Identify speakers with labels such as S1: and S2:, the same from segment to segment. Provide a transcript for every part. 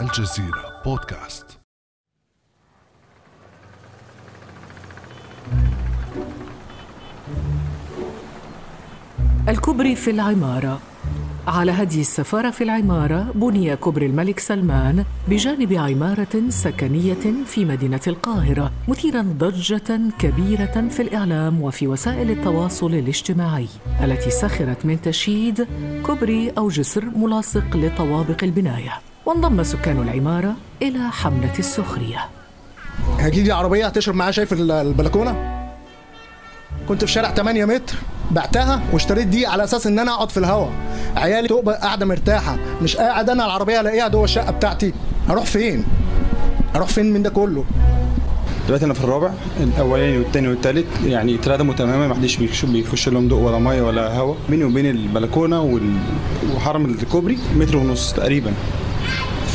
S1: الجزيرة بودكاست.
S2: الكوبري في العمارة. على هدي السفارة في العمارة بني كوبري الملك سلمان بجانب عمارة سكنية في مدينة القاهرة مثيرا ضجة كبيرة في الإعلام وفي وسائل التواصل الاجتماعي التي سخرت من تشييد كوبري أو جسر ملاصق لطوابق البناية. وانضم سكان العمارة إلى حملة السخرية.
S3: هجيب لي عربية هتشرب معاها شاي في البلكونة؟ كنت في شارع 8 متر بعتها واشتريت دي على أساس إن أنا أقعد في الهوا. عيالي تبقى قاعدة مرتاحة مش قاعد أنا العربية ألاقيها جوه الشقة بتاعتي. هروح فين؟ أروح فين من ده كله؟
S4: دلوقتي أنا في الرابع الأولاني والثاني والثالث يعني اتردموا تماما ما حدش بيخش, بيخش لهم ضوء ولا مية ولا هواء بيني وبين البلكونة. وحرم الكوبري متر ونص تقريبا.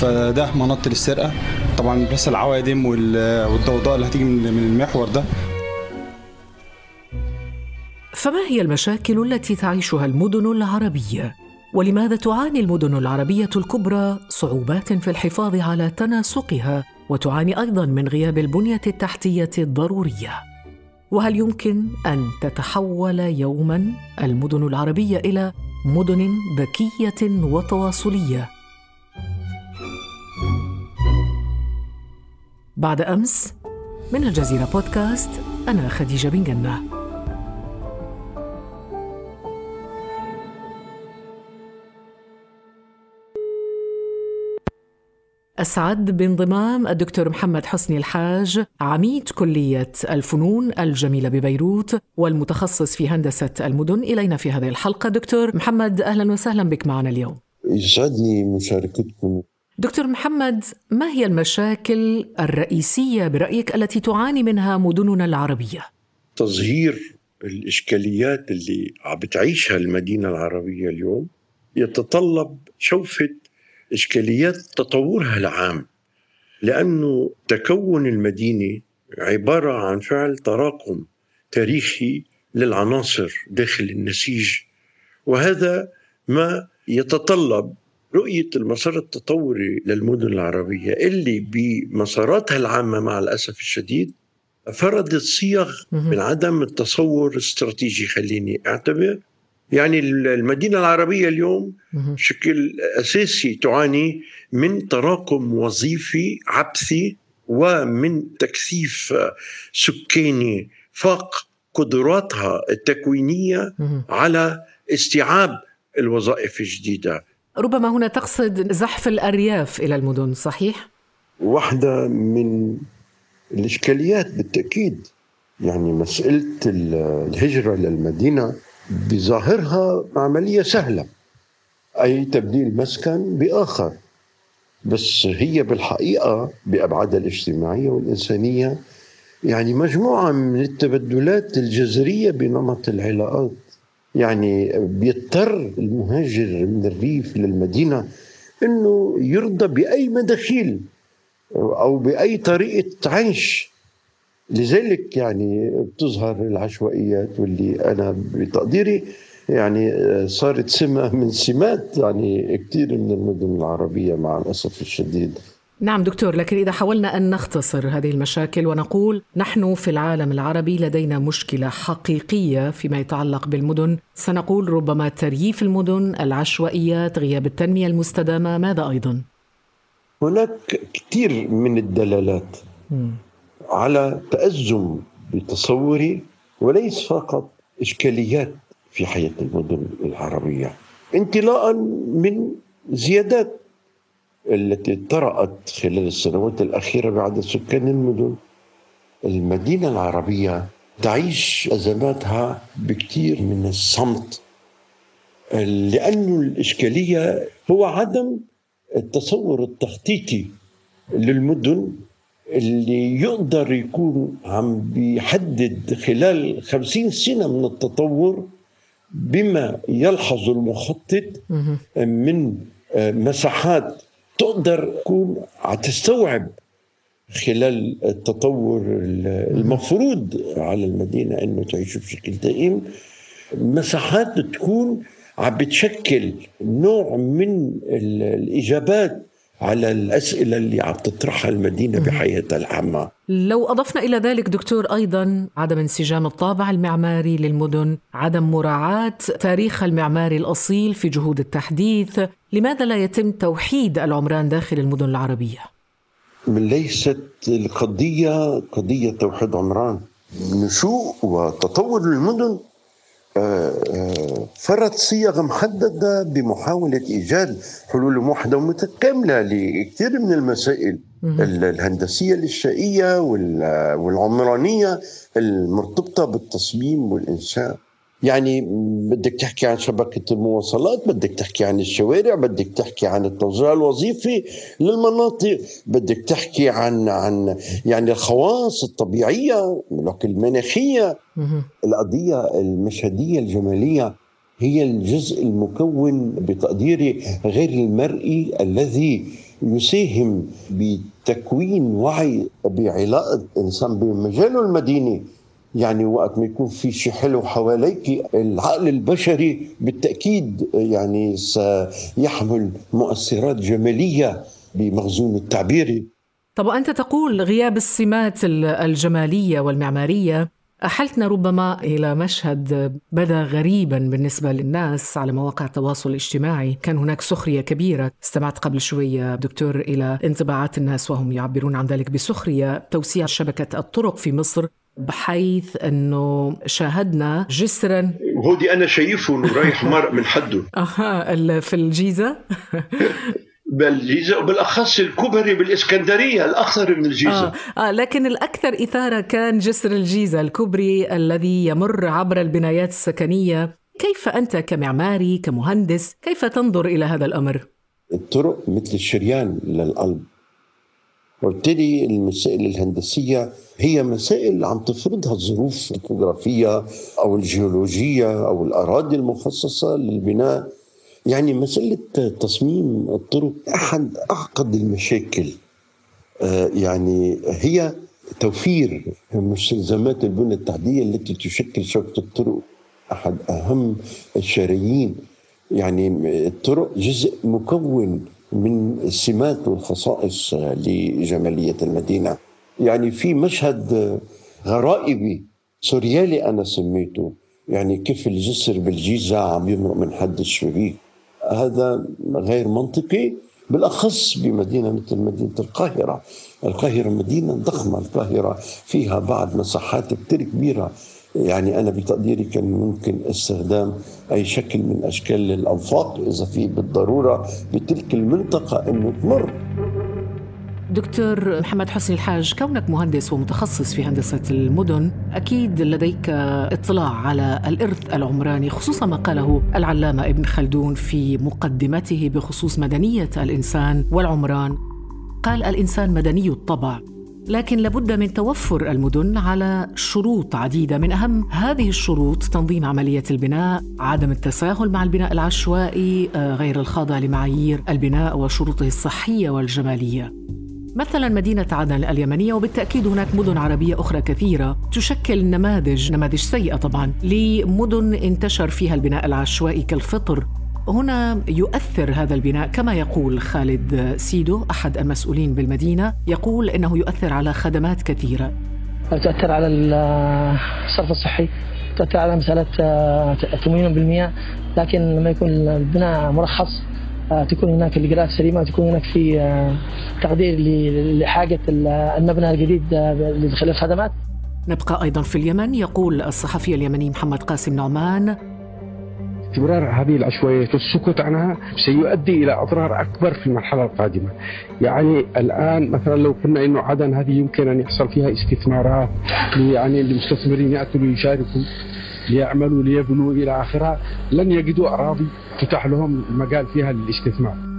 S4: فده منط للسرقه طبعا بس العوادم وال... والضوضاء اللي هتيجي من المحور ده.
S2: فما هي المشاكل التي تعيشها المدن العربية؟ ولماذا تعاني المدن العربية الكبرى صعوبات في الحفاظ على تناسقها؟ وتعاني أيضا من غياب البنية التحتية الضرورية. وهل يمكن أن تتحول يوما المدن العربية إلى مدن ذكية وتواصلية؟ بعد أمس من الجزيرة بودكاست أنا خديجة بن جنة. أسعد بانضمام الدكتور محمد حسني الحاج عميد كلية الفنون الجميلة ببيروت والمتخصص في هندسة المدن. إلينا في هذه الحلقة دكتور محمد أهلا وسهلا بك معنا اليوم.
S5: يسعدني مشاركتكم
S2: دكتور محمد ما هي المشاكل الرئيسية برأيك التي تعاني منها مدننا العربية؟
S5: تظهير الإشكاليات اللي بتعيشها المدينة العربية اليوم يتطلب شوفة إشكاليات تطورها العام لأنه تكون المدينة عبارة عن فعل تراكم تاريخي للعناصر داخل النسيج وهذا ما يتطلب رؤية المسار التطوري للمدن العربية اللي بمساراتها العامة مع الأسف الشديد فرضت صيغ من عدم التصور الاستراتيجي خليني أعتبر. يعني المدينة العربية اليوم بشكل أساسي تعاني من تراكم وظيفي عبثي ومن تكثيف سكاني فاق قدراتها التكوينية على استيعاب الوظائف الجديدة.
S2: ربما هنا تقصد زحف الأرياف إلى المدن صحيح؟
S5: واحدة من الإشكاليات بالتأكيد. يعني مسألة الهجرة للمدينة بظاهرها عملية سهلة. أي تبديل مسكن بآخر. بس هي بالحقيقة بأبعادها الاجتماعية والإنسانية يعني مجموعة من التبدلات الجذرية بنمط العلاقات. يعني بيضطر المهاجر من الريف للمدينة إنه يرضى بأي مداخيل أو بأي طريقة عيش. لذلك يعني بتظهر العشوائيات واللي أنا بتقديري يعني صارت سمة من سمات يعني كثير من المدن العربية مع الأسف الشديد.
S2: نعم دكتور لكن إذا حاولنا أن نختصر هذه المشاكل ونقول نحن في العالم العربي لدينا مشكلة حقيقية فيما يتعلق بالمدن سنقول ربما ترييف المدن العشوائيات غياب التنمية المستدامة ماذا أيضا؟
S5: هناك كثير من الدلالات م. على تأزم بتصوري وليس فقط إشكاليات في حياة المدن العربية انطلاقا من زيادات التي طرأت خلال السنوات الأخيرة بعد سكان المدن. المدينة العربية تعيش أزماتها بكثير من الصمت. لأن الإشكالية هو عدم التصور التخطيطي للمدن اللي يقدر يكون عم بيحدد خلال خمسين سنة من التطور بما يلحظ المخطط من مساحات تقدر تكون تستوعب خلال التطور المفروض على المدينة أنه تعيش بشكل دائم مساحات تكون عم بتشكل نوع من الإجابات على الأسئلة اللي عم تطرحها المدينة بحياتها العامة.
S2: لو أضفنا إلى ذلك دكتور أيضا عدم انسجام الطابع المعماري للمدن عدم مراعاة تاريخ المعماري الأصيل في جهود التحديث لماذا لا يتم توحيد العمران داخل المدن العربية؟
S5: ليست القضية قضية توحيد عمران. نشوء وتطور المدن فرض صيغ محددة بمحاولة إيجاد حلول موحدة ومتكاملة لكثير من المسائل. الهندسية الإنشائية والعمرانية المرتبطة بالتصميم والإنشاء. يعني بدك تحكي عن شبكة المواصلات بدك تحكي عن الشوارع بدك تحكي عن التوزيع الوظيفي للمناطق بدك تحكي عن عن يعني الخواص الطبيعية المناخية. القضية المشهدية الجمالية هي الجزء المكون بتقديري غير المرئي الذي يساهم بتكوين وعي بعلاقة الإنسان بمجاله المديني يعني وقت ما يكون في شيء حلو حواليك العقل البشري بالتأكيد يعني سيحمل مؤثرات جمالية بمخزون التعبيري
S2: طب أنت تقول غياب السمات الجمالية والمعمارية أحلتنا ربما إلى مشهد بدا غريبا بالنسبة للناس على مواقع التواصل الاجتماعي. كان هناك سخرية كبيرة استمعت قبل شوية دكتور إلى انطباعات الناس وهم يعبرون عن ذلك بسخرية توسيع شبكة الطرق في مصر. بحيث إنه شاهدنا جسرا.
S5: وهودي أنا شايفه إنه رايح مرق من حده.
S2: أها في الجيزة.
S5: بالجيزة وبالأخص الكبري بالإسكندرية الاخطر من الجيزة.
S2: آه. آه لكن الأكثر إثارة كان جسر الجيزة الكبري الذي يمر عبر البنايات السكنية. كيف أنت كمعماري كمهندس كيف تنظر إلى هذا الأمر؟
S5: الطرق مثل الشريان للقلب. وبالتالي المسائل الهندسية هي مسائل عم تفرضها الظروف الجغرافية أو الجيولوجية أو الأراضي المخصصة للبناء. يعني مسألة تصميم الطرق أحد أعقد المشاكل. آه، يعني هي توفير مستلزمات البنى التحتية التي تشكل شبكة الطرق أحد أهم الشرايين يعني الطرق جزء مكون من السمات والخصائص لجمالية المدينة. يعني في مشهد غرائبي سوريالي أنا سميته يعني كيف الجسر بالجيزة عم يمرق من حد الشبيك هذا غير منطقي بالأخص بمدينة مثل مدينة القاهرة. القاهرة مدينة ضخمة القاهرة فيها بعض مساحات كثير كبيرة. يعني أنا بتقديري كان ممكن استخدام أي شكل من أشكال الأنفاق إذا في بالضرورة بتلك المنطقة انه تمر.
S2: دكتور محمد حسني الحاج كونك مهندس ومتخصص في هندسة المدن أكيد لديك اطلاع على الإرث العمراني خصوصا ما قاله العلامة ابن خلدون في مقدمته بخصوص مدنية الإنسان والعمران. قال الإنسان مدني الطبع. لكن لابد من توفر المدن على شروط عديدة من أهم هذه الشروط تنظيم عملية البناء، عدم التساهل مع البناء العشوائي آه، غير الخاضع لمعايير البناء وشروطه الصحية والجمالية. مثلا مدينة عدن اليمنية وبالتأكيد هناك مدن عربية أخرى كثيرة تشكل نماذج نماذج سيئة طبعا لمدن انتشر فيها البناء العشوائي كالفطر هنا يؤثر هذا البناء كما يقول خالد سيدو أحد المسؤولين بالمدينة يقول إنه يؤثر على خدمات كثيرة.
S6: تؤثر على الصرف الصحي تؤثر على مسألة تموين بالمياه. لكن لما يكون البناء مرخص تكون هناك الاجراءات سليمة تكون هناك في تقدير لحاجة المبنى الجديد للخدمات.
S2: نبقى أيضا في اليمن يقول الصحفي اليمني محمد قاسم نعمان
S7: استمرار هذه العشوائيات والسكوت عنها سيؤدي إلى أضرار أكبر في المرحلة القادمة. يعني الآن مثلا لو قلنا إنه عدن هذه يمكن أن يحصل فيها استثمارات يعني المستثمرين يأتوا ليشاركوا ليعملوا ليبنوا إلى اخرها لن يجدوا أراضي تتاح لهم المجال فيها للاستثمار.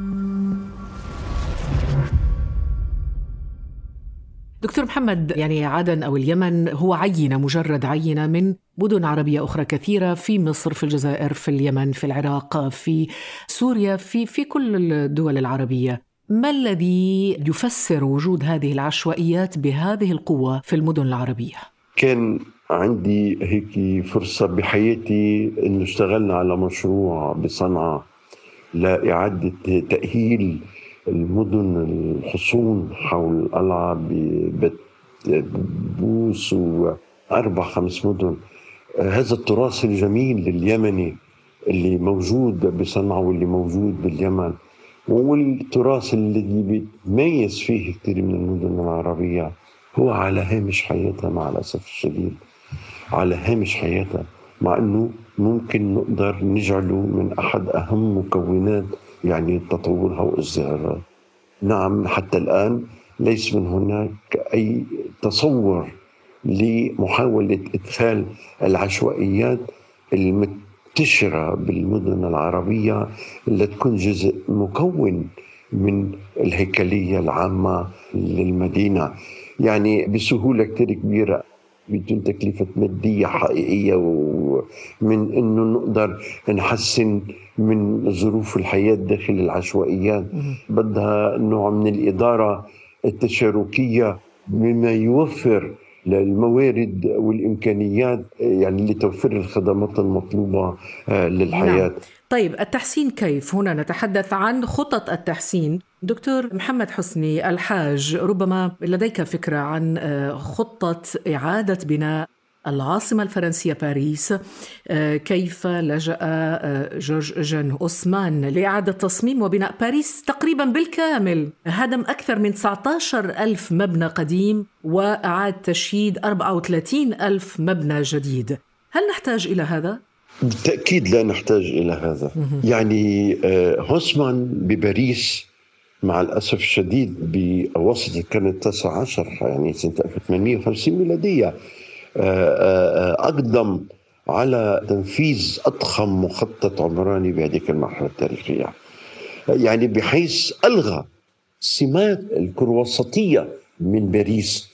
S2: دكتور محمد يعني عدن أو اليمن هو عينة مجرد عينة من مدن عربية أخرى كثيرة في مصر في الجزائر في اليمن في العراق في سوريا في في كل الدول العربية. ما الذي يفسر وجود هذه العشوائيات بهذه القوة في المدن العربية؟
S5: كان عندي هيك فرصة بحياتي إنه اشتغلنا على مشروع بصنعاء لإعادة تأهيل المدن الحصون حول القلعة ببت بوس وأربع خمس مدن. هذا التراث الجميل اليمني اللي موجود بصنعاء واللي موجود باليمن والتراث الذي بيتميز فيه كثير من المدن العربية. هو على هامش حياتها مع الأسف الشديد. على هامش حياتها مع أنه ممكن نقدر نجعله من أحد أهم مكونات يعني تطورها وازدهارها نعم حتى الآن ليس من هناك أي تصور لمحاولة إدخال العشوائيات المنتشرة بالمدن العربية اللي تكون جزء مكون من الهيكلية العامة للمدينة. يعني بسهولة كتير كبيرة. بدون تكلفة مادية حقيقية ومن أنه نقدر نحسن من ظروف الحياة داخل العشوائيات. بدها نوع من الإدارة التشاركية مما يوفر للموارد والإمكانيات يعني لتوفير الخدمات المطلوبة آه، للحياة نعم.
S2: طيب التحسين كيف؟ هنا نتحدث عن خطط التحسين دكتور محمد حسني الحاج ربما لديك فكرة عن آه، خطة إعادة بناء العاصمة الفرنسية باريس آه، كيف لجأ آه، جورج جان أوسمان لإعادة تصميم وبناء باريس تقريبا بالكامل. هدم أكثر من 19 ألف مبنى قديم وأعاد تشييد 34 ألف مبنى جديد. هل نحتاج إلى هذا؟
S5: بالتأكيد لا نحتاج إلى هذا. يعني آه، هوسمان بباريس مع الأسف الشديد بوسط القرن التاسع عشر يعني سنة 1850 ميلادية. أقدم على تنفيذ أضخم مخطط عمراني بهذه المرحلة التاريخية. يعني بحيث ألغى سمات الكروسطية من باريس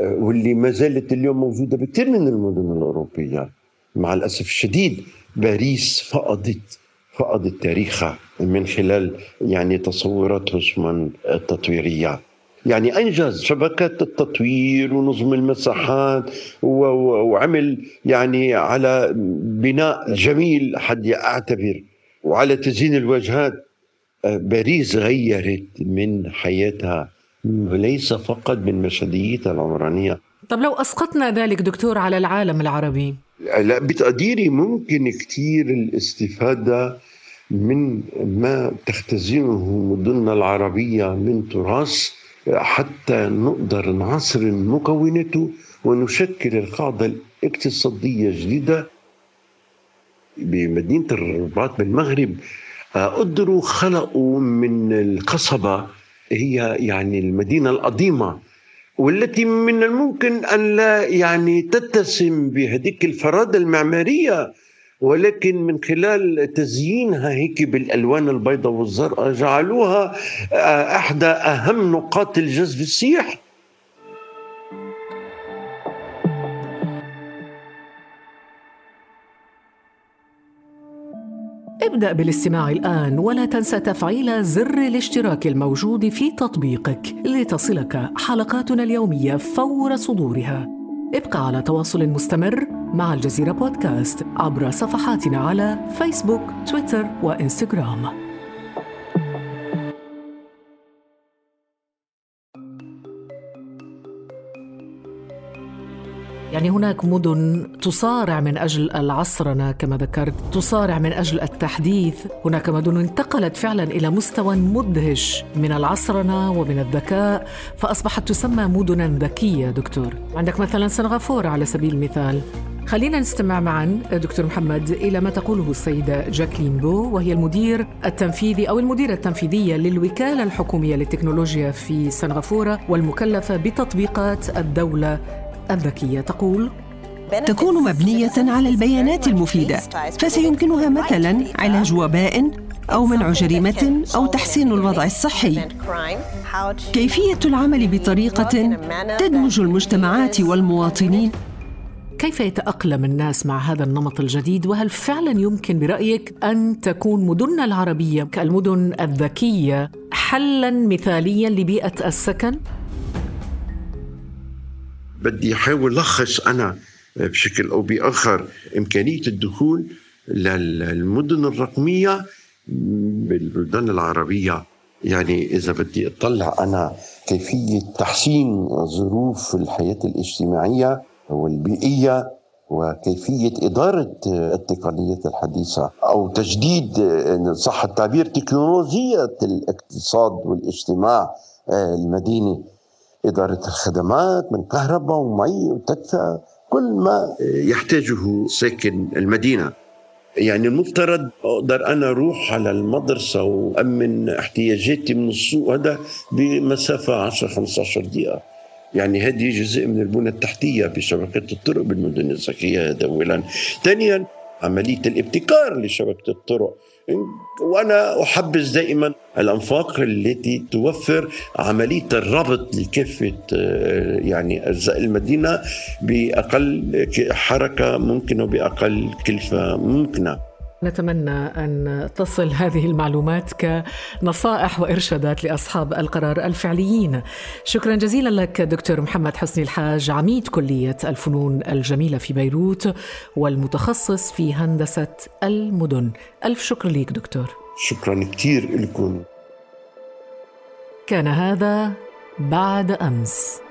S5: واللي ما زالت اليوم موجودة بكثير من المدن الأوروبية. مع الأسف الشديد باريس فقدت فقدت تاريخها من خلال يعني تصورات هوسمان التطويرية. يعني أنجز شبكات التطوير ونظم المساحات وعمل يعني على بناء جميل حد أعتبر. وعلى تزيين الواجهات باريس غيرت من حياتها. وليس فقط من مشهديتها العمرانية.
S2: طب لو أسقطنا ذلك دكتور على العالم العربي؟
S5: لا بتقديري ممكن كثير الاستفادة من ما تختزنه مدننا العربية من تراث حتى نقدر نعصر مكوناته ونشكل القاعدة الاقتصادية الجديدة بمدينة الرباط بالمغرب. قدروا خلقوا من القصبة هي يعني المدينة القديمة والتي من الممكن أن لا يعني تتسم بهذيك الفرادة المعمارية. ولكن من خلال تزيينها هيك بالألوان البيضاء والزرقاء جعلوها آه، إحدى أهم نقاط الجذب السياحي
S2: ابدأ بالاستماع الآن ولا تنسى تفعيل زر الاشتراك الموجود في تطبيقك لتصلك حلقاتنا اليومية فور صدورها. ابقى على تواصل مستمر مع الجزيرة بودكاست عبر صفحاتنا على فيسبوك، تويتر وإنستغرام. يعني هناك مدن تصارع من أجل العصرنه كما ذكرت، تصارع من أجل التحديث، هناك مدن انتقلت فعلا إلى مستوى مدهش من العصرنه ومن الذكاء فأصبحت تسمى مدنا ذكية دكتور. عندك مثلا سنغافوره على سبيل المثال، خلينا نستمع معا دكتور محمد إلى ما تقوله السيدة جاكلين بو وهي المدير التنفيذي أو المديرة التنفيذية للوكالة الحكومية للتكنولوجيا في سنغافورة والمكلفة بتطبيقات الدولة الذكية. تقول
S8: تكون مبنية على البيانات المفيدة فسيمكنها مثلا علاج وباء أو منع جريمة أو تحسين الوضع الصحي. كيفية العمل بطريقة تدمج المجتمعات والمواطنين.
S2: كيف يتأقلم الناس مع هذا النمط الجديد وهل فعلا يمكن برأيك أن تكون مدننا العربية كالمدن الذكية حلا مثاليا لبيئة السكن؟
S5: بدي أحاول لخص أنا بشكل أو بآخر إمكانية الدخول للمدن الرقمية بالبلدان العربية يعني إذا بدي أطلع أنا كيفية تحسين ظروف الحياة الاجتماعية والبيئية وكيفية إدارة التقنيات الحديثة أو تجديد إن صح التعبير تكنولوجية الاقتصاد والاجتماع المديني إدارة الخدمات من كهرباء ومي وتدفئة كل ما يحتاجه ساكن المدينة. يعني المفترض أقدر أنا أروح على المدرسة وأمن احتياجاتي من السوق هذا بمسافة 10 15 دقيقة. يعني هذه جزء من البنى التحتية بشبكه الطرق بالمدن الذكيه هذا اولا ثانيا عملية الابتكار لشبكة الطرق. وأنا أحبذ دائما الأنفاق التي توفر عملية الربط لكافة آه، يعني أجزاء المدينة بأقل حركة ممكنة وبأقل كلفة ممكنة.
S2: نتمنى أن تصل هذه المعلومات كنصائح وإرشادات لأصحاب القرار الفعليين. شكرا جزيلا لك دكتور محمد حسني الحاج عميد كلية الفنون الجميلة في بيروت والمتخصص في هندسة المدن. ألف شكر لك دكتور.
S5: شكرا كثير لكم.
S2: كان هذا بعد أمس.